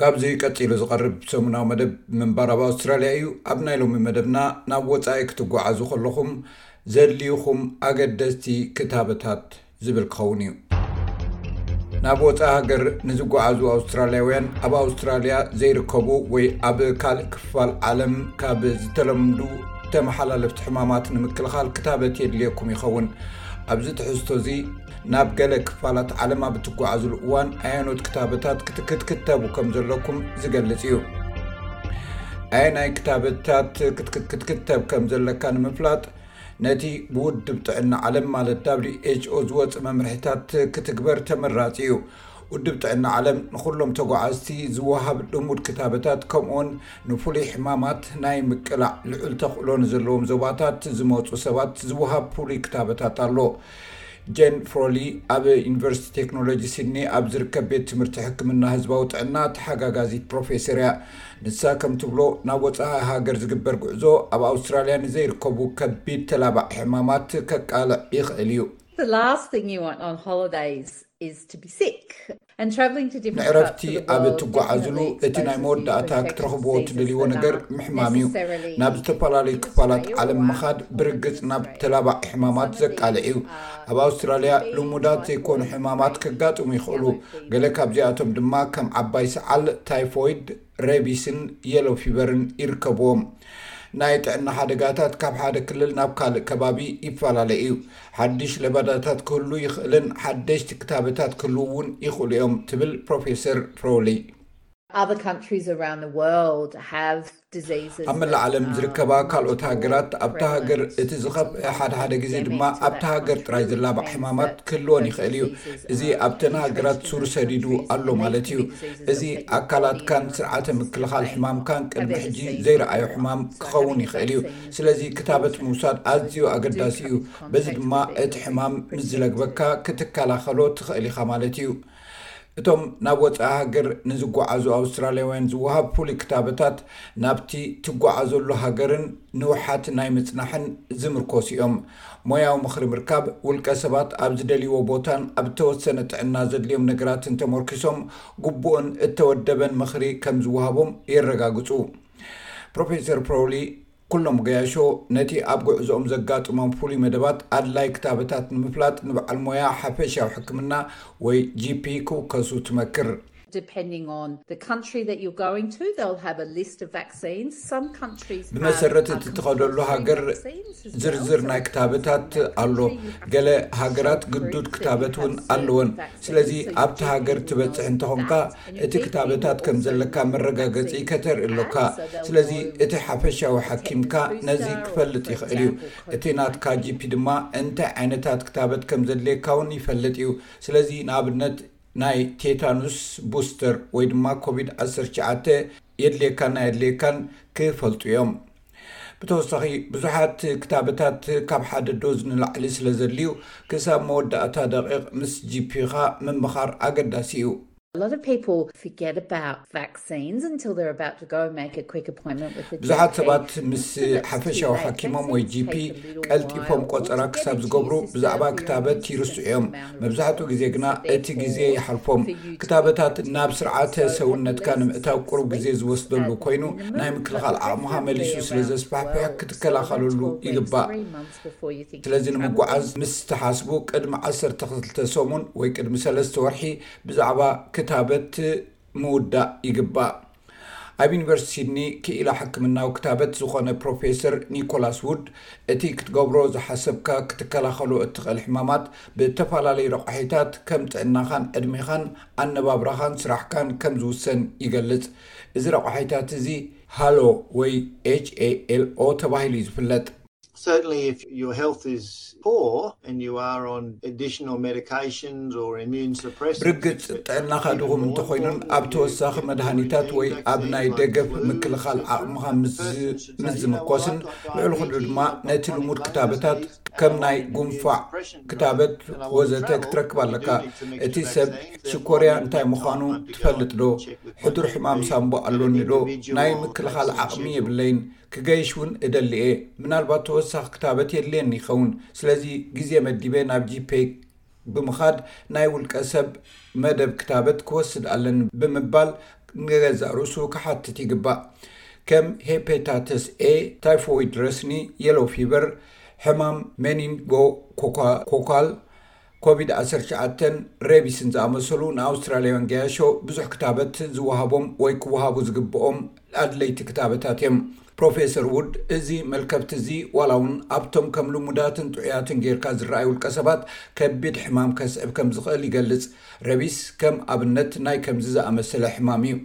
ካብዚ ቀጺሉ ዝቐርብ ሰሙናዊ መደብ ምንባር ኣብ ኣውስትራልያ እዩ። ኣብ ናይ ሎሚ መደብና ናብ ወጻኢ ክትጓዓዙ ከለኹም ዘድልዩኹም ኣገደስቲ ክታበታት ዝብል ክኸውን እዩ። ናብ ወጻኢ ሃገር ንዝጓዓዙ ኣውስትራልያውያን ኣብ ኣውስትራልያ ዘይርከቡ ወይ ኣብ ካልእ ክፋል ዓለም ካብ ዝተለምዱ ተመሓላለፍቲ ሕማማት ንምክልኻል ክታበት የድልየኩም ይኸውን። ኣብዚ ትሕዝቶ እዚ ናብ ገለ ክፋላት ዓለም ኣብ እትጓዓዙሉ እዋን ኣየኖት ክታበታት ክትክትክተቡ ከም ዘለኩም ዝገልጽ እዩ ኣየ ናይ ክታበታት ክትክትክተብ ከም ዘለካ ንምፍላጥ ነቲ ብውድብ ጥዕና ዓለም ማለት ዳብሊው ኤችኦ ዝወፅ መምርሕታት ክትግበር ተመራፂ እዩ ውድብ ጥዕና ዓለም ንኹሎም ተጓዓዝቲ ዝወሃብ ልሙድ ክታበታት ከምኡውን ንፍሉይ ሕማማት ናይ ምቅላዕ ልዑል ተኽእሎ ንዘለዎም ዞባታት ዝመጹ ሰባት ዝወሃብ ፍሉይ ክታበታት ኣሎ። ጀን ፍሮሊ ኣብ ዩኒቨርሲቲ ቴክኖሎጂ ሲድኒ ኣብ ዝርከብ ቤት ትምህርቲ ሕክምና ህዝባዊ ጥዕና ተሓጋጋዚት ፕሮፌሰር እያ። ንሳ ከም ትብሎ ናብ ወጻኢ ሃገር ዝግበር ጉዕዞ ኣብ ኣውስትራልያ ንዘይርከቡ ከቢድ ተላባዒ ሕማማት ከቃልዕ ይኽእል እዩ። The last thing you want on holidays ንዕረፍቲ ኣብ እትጓዓዝሉ እቲ ናይ መወዳእታ ክትረኽብዎ እትደልይዎ ነገር ምሕማም እዩ። ናብ ዝተፈላለዩ ክፋላት ዓለም ምኻድ ብርግጽ ናብ ተላባዒ ሕማማት ዘቃልዕ እዩ። ኣብ ኣውስትራልያ ልሙዳት ዘይኮኑ ሕማማት ከጋጥሙ ይኽእሉ፣ ገለ ካብዚኣቶም ድማ ከም ዓባይ ሰዓል፣ ታይፎይድ፣ ሬቢስን የሎ ፊቨርን ይርከብዎም። ናይ ጥዕና ሓደጋታት ካብ ሓደ ክልል ናብ ካልእ ከባቢ ይፈላለ እዩ። ሓድሽ ለበዳታት ክህሉ ይኽእልን ሓደሽቲ ክታበታት ክህልው እውን ይኽእሉ እዮም ትብል ፕሮፌሰር ፍሮውሊ። ኣብ መላእ ዓለም ዝርከባ ካልኦት ሃገራት ኣብታ ሃገር እቲ ዝኸፍአ ሓደ ሓደ ግዜ ድማ ኣብታ ሃገር ጥራይ ዝላባዕ ሕማማት ክህልወን ይኽእል እዩ። እዚ ኣብተን ሃገራት ሱር ሰዲዱ ኣሎ ማለት እዩ። እዚ ኣካላትካን ስርዓተ ምክልኻል ሕማምካን ቅድሚ ሕጂ ዘይረኣዮ ሕማም ክኸውን ይኽእል እዩ። ስለዚ ክታበት ምውሳድ ኣዝዩ ኣገዳሲ እዩ፣ በዚ ድማ እቲ ሕማም ምስ ዝለግበካ ክትከላኸሎ ትኽእል ኢኻ ማለት እዩ። እቶም ናብ ወጻኢ ሃገር ንዝጓዓዙ ኣውስትራልያውያን ዝወሃብ ፍሉይ ክታበታት ናብቲ ትጓዓዘሉ ሃገርን ንውሓት ናይ ምጽናሕን ዝምርኮሱ እዮም። ሞያዊ ምኽሪ ምርካብ፣ ውልቀ ሰባት ኣብ ዝደልይዎ ቦታን ኣብ እተወሰነ ጥዕና ዘድልዮም ነገራትን ተሞርኪሶም ግቡእን እተወደበን ምኽሪ ከም ዝወሃቦም የረጋግጹ። ፕሮፌሰር ፕሮውሊ፣ ኵሎም ገያሾ ነቲ ኣብ ጕዕዞኦም ዘጋጥሞም ፍሉይ መደባት ኣድላዪ ክታበታት ንምፍላጥ ንበዓል ሞያ ሓፈሻዊ ሕክምና ወይ GP ክውከሱ ትመክር። ብመሰረት እቲ ትኸደሉ ሃገር ዝርዝር ናይ ክታበታት ኣሎ ገለ ሃገራት ግዱድ ክታበት እውን ኣለወን ስለዚ ኣብቲ ሃገር ትበፅሕ እንተኾንካ እቲ ክታበታት ከም ዘለካ መረጋገፂ ከተርኢ ኣሎካ ስለዚ እቲ ሓፈሻዊ ሓኪምካ ነዚ ክፈልጥ ይኽእል እዩ እቲ ናትካ ጂፒ ድማ እንታይ ዓይነታት ክታበት ከም ዘድልየካ እውን ይፈልጥ እዩ ስለዚ ንኣብነት ናይ ቴታኑስ ቡስተር ወይ ድማ ኮቪድ ዓሰርተ ትሽዓተ የድልየካን ኣየድልየካን ክፈልጡ እዮም። ብተወሳኺ ብዙሓት ክታበታት ካብ ሓደ ዶዝ ንላዕሊ ስለዘድልዩ ክሳብ መወዳእታ ደቒቕ ምስ ጂፒኻ ምምኻር ኣገዳሲ እዩ። ብዙሓት ሰባት ምስ ሓፈሻዊ ሓኪሞም ወይ ጂፒ ቀልጢፎም ቆፀራ ክሳብ ዝገብሩ ብዛዕባ ክታበት ይርስ እዮም መብዛሕትኡ ግዜ ግና እቲ ግዜ ይሓልፎም ክታበታት ናብ ስርዓተ ሰውነትካ ንምእታው ቅሩብ ግዜ ዝወስደሉ ኮይኑ ናይ ምክልኻል ዓቕምካ መሊሱ ስለ ዘስፋሕፍሕ ክትከላኸለሉ ይግባእ ስለዚ ንምጓዓዝ ምስ ተሓስቡ ቅድሚ ዓሰርተ ክልተ ሰሙን ወይ ቅድሚ ሰለስተ ወርሒ ብዛዕባ ክታበት ምውዳእ ይግባእ። ኣብ ዩኒቨርሲቲ ሲድኒ ክኢላ ሕክምናዊ ክታበት ዝዀነ ፕሮፌሰር ኒኮላስ ዉድ፣ እቲ ክትገብሮ ዝሓሰብካ ክትከላኸሎ እትኽእል ሕማማት ብእተፈላለዩ ረቛሒታት ከም ጥዕናኻን ዕድሜኻን ኣነባብራኻን ስራሕካን ከም ዝውሰን ይገልጽ። እዚ ረቛሒታት እዚ ሃሎ ወይ HALO ተባሂሉ እዩ ዝፍለጥ። Certainly if your health is poor and you are on additional medications or immune suppressants. ብርግጽ ጥዕናኻ ድኹም እንተኾይኑን ኣብ ተወሳኺ መድሃኒታት ወይ ኣብ ናይ ደገፍ ምክልኻል ዓቕምኻ ምስ ዝምኮስን ልዕሊ ኩሉ ድማ ነቲ ልሙድ ክታበታት ከም ናይ ጉንፋዕ ክታበት ወዘተ ክትረክብ ኣለካ እቲ ሰብ ሽኮርያ እንታይ ምዃኑ ትፈልጥ ዶ ሕዱር ሕማም ሳምቦ ኣሎኒ ዶ ናይ ምክልኻል ዓቕሚ የብለይን ክገይሽ ውን እደሊ እየ። ምናልባት ተወሳኺ ክታበት የድልየኒ ይኸውን። ስለዚ ግዜ መዲበ ናብ GPA ብምኻድ ናይ ውልቀ ሰብ መደብ ክታበት ክወስድ ኣለኒ ብምባል ንገዛእ ርእሱ ክሓትት ይግባእ። ከም ሄፐታተስ A፣ ታይፎይድ ረስኒ፣ የሎው ፊበር፣ ሕማም ሜኒንጎኮካል፣ ኮቪድ ዓሰርተ ሸውዓተን ሬቢስን ዝኣመሰሉ ንኣውስትራልያውያን ገያሾ ብዙሕ ክታበት ዝወሃቦም ወይ ክወሃቡ ዝግብኦም ኣድለይቲ ክታበታት እዮም። ፕሮፌሰር ውድ እዚ መልከፍቲ እዚ ዋላ እውን ኣብቶም ከም ልሙዳትን ጥዑያትን ጌርካ ዝረኣዩ ውልቀ ሰባት ከቢድ ሕማም ከስዕብ ከም ዝኽእል ይገልጽ። ረቢስ ከም ኣብነት ናይ ከምዚ ዝኣመሰለ ሕማም እዩ።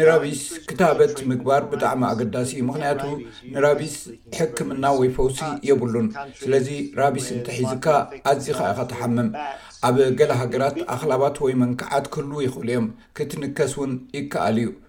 ንራቢስ ክታበት ምግባር ብጣዕሚ ኣገዳሲ እዩ ምክንያቱ ንራቢስ ሕክምና ወይ ፈውሲ የብሉን ስለዚ ራቢስ እንተሒዝካ ኣዚካ ኢካ ተሓምም ኣብ ገለ ሃገራት ኣክላባት ወይ መንክዓት ክህልው ይክእሉ እዮም ክትንከስ እውን ይከኣል እዩ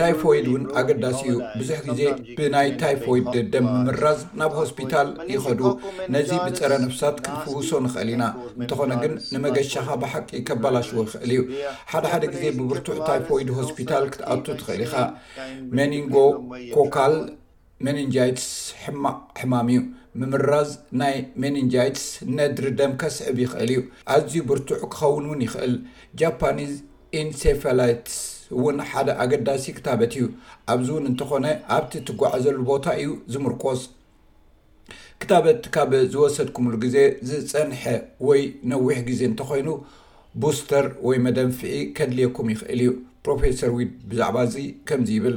ታይፎይድ እውን ኣገዳሲ እዩ ብዙሕ ግዜ ብናይ ታይፎይድ ደም ምምራዝ ናብ ሆስፒታል ይኸዱ ነዚ ብፀረ ነፍሳት ክንፍውሶ ንኽእል ኢና እንተኾነ ግን ንመገሻኻ ብሓቂ ከባላሽዎ ይኽእል እዩ ሓደ ሓደ ግዜ ብብርቱዕ ታይፎይድ ሆስፒታል ክትኣቱ ትኽእል ኢኻ መኒንጎ ኮካል ሜኒንጃይትስ ሕማቕ ሕማም እዩ። ምምራዝ ናይ ሜኒንጃይትስ ነድሪ ደም ከስዕብ ይኽእል እዩ፣ ኣዝዩ ብርቱዕ ክኸውን እውን ይኽእል። ጃፓኒዝ ኢንሴፋላይትስ እውን ሓደ ኣገዳሲ ክታበት እዩ፣ ኣብዚ እውን እንተኾነ ኣብቲ እትጓዓዘሉ ቦታ እዩ ዝምርኮስ። ክታበት ካብ ዝወሰድኩምሉ ግዜ ዝጸንሐ ወይ ነዊሕ ግዜ እንተኾይኑ፣ ቡስተር ወይ መደንፍዒ ከድልየኩም ይኽእል እዩ። ፕሮፌሰር ዊድ ብዛዕባ እዚ ከምዚ ይብል።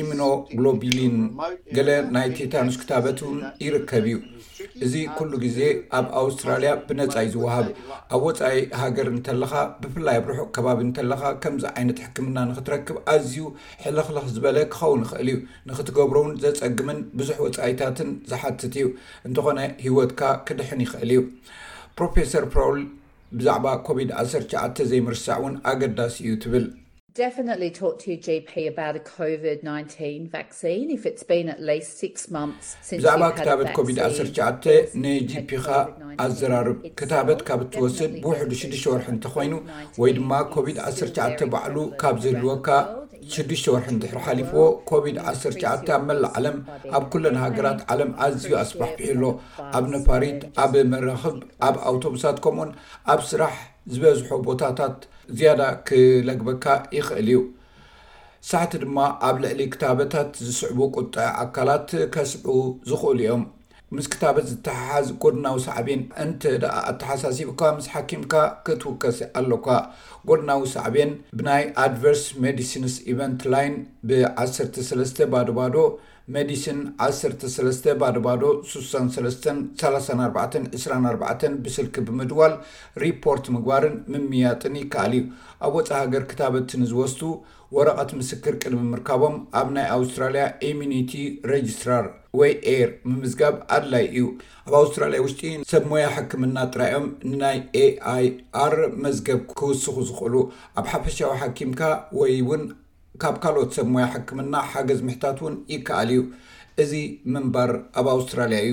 ኢምኖግሎቢሊን ገለ ናይ ቲታኑስ ክታበት እውን ይርከብ እዩ። እዚ ኩሉ ግዜ ኣብ ኣውስትራልያ ብነጻ እዩ ዝወሃብ። ኣብ ወጻኢ ሃገር እንተለኻ ብፍላይ ኣብ ርሑቕ ከባቢ እንተለኻ ከምዚ ዓይነት ሕክምና ንኽትረክብ ኣዝዩ ሕልኽልኽ ዝበለ ክኸውን ይኽእል እዩ። ንኽትገብሮ እውን ዘጸግምን ብዙሕ ወጻኢታትን ዝሓትት እዩ። እንተኾነ ህይወትካ ክድሕን ይኽእል እዩ። ፕሮፌሰር ፕሮውል ብዛዕባ ኮቪድ ዓሰርተ ትሽዓተ ዘይምርሳዕ እውን ኣገዳሲ እዩ ትብል። Definitely talk to your GP about a Covid nineteen vaccine if it's been at least six months since you've had a vaccine. ብዛዕባ ክታበት ኮቪድ ዓሰርተ ትሽዓተ ንጂፒኻ ኣዘራርብ። ክታበት ካብ እትወስድ ብውሕዱ ሽዱሽተ ወርሒ እንተኾይኑ ወይ ድማ ኮቪድ ዓሰርተ ትሽዓተ ባዕሉ ካብ ዝህልወካ ሽዱሽተ ወርሒ እንድሕር ሓሊፍዎ፣ ኮቪድ ዓሰርተ ትሽዓተ ኣብ መላእ ዓለም ኣብ ኩለን ሃገራት ዓለም ኣዝዩ ኣስፋሕፊሑ ኣሎ፣ ኣብ ነፋሪት፣ ኣብ መራኽብ፣ ኣብ ኣውቶቡሳት ከምኡውን ኣብ ስራሕ፣ ዝበዝሑ ቦታታት ዝያዳ ክለግበካ ይኽእል እዩ። ሳሕቲ ድማ ኣብ ልዕሊ ክታበታት ዝስዕቡ ቁጠዐ ኣካላት ከስዕቡ ዝኽእሉ እዮም። ምስ ክታበት ዝተሓሓዝ ጎድናዊ ሳዕቤን እንተድኣ ኣተሓሳሲብካ ምስ ሓኪምካ ክትውከስ ኣሎካ። ጎድናዊ ሳዕቤን ብናይ ኣድቨርስ ሜዲሲንስ ኢቨንት ላይን ብ ዓሰርተ ሰለስተ ባዶ ባዶ፣ መዲስን ዓሰርተ ሰለስተ ባዶ ባዶ ሱሳን ሰለስተን ሰላሳን ኣርባዕተን ዕስራን ኣርባዕተን ብስልኪ ብምድዋል ሪፖርት ምግባርን ምምይያጥን ይከኣል እዩ። ኣብ ወጻኢ ሃገር ክታበት ንዝወስዱ፣ ወረቐት ምስክር ቅድሚ ምርካቦም ኣብ ናይ ኣውስትራልያ ኤሚኒቲ ረጅስትራር ወይ ኤር ምምዝጋብ ኣድላይ እዩ። ኣብ ኣውስትራልያ ውሽጢ ሰብ ሞያ ሕክምና ጥራይ እዮም ንናይ AIR መዝገብ ክውስኹ ዝኽእሉ። ኣብ ሓፈሻዊ ሓኪምካ ወይ እውን ካብ ካልኦት ሰብ ሞያ ሕክምና ሓገዝ ምሕታት እውን ይከኣል እዩ። እዚ ምንባር ኣብ ኣውስትራልያ እዩ።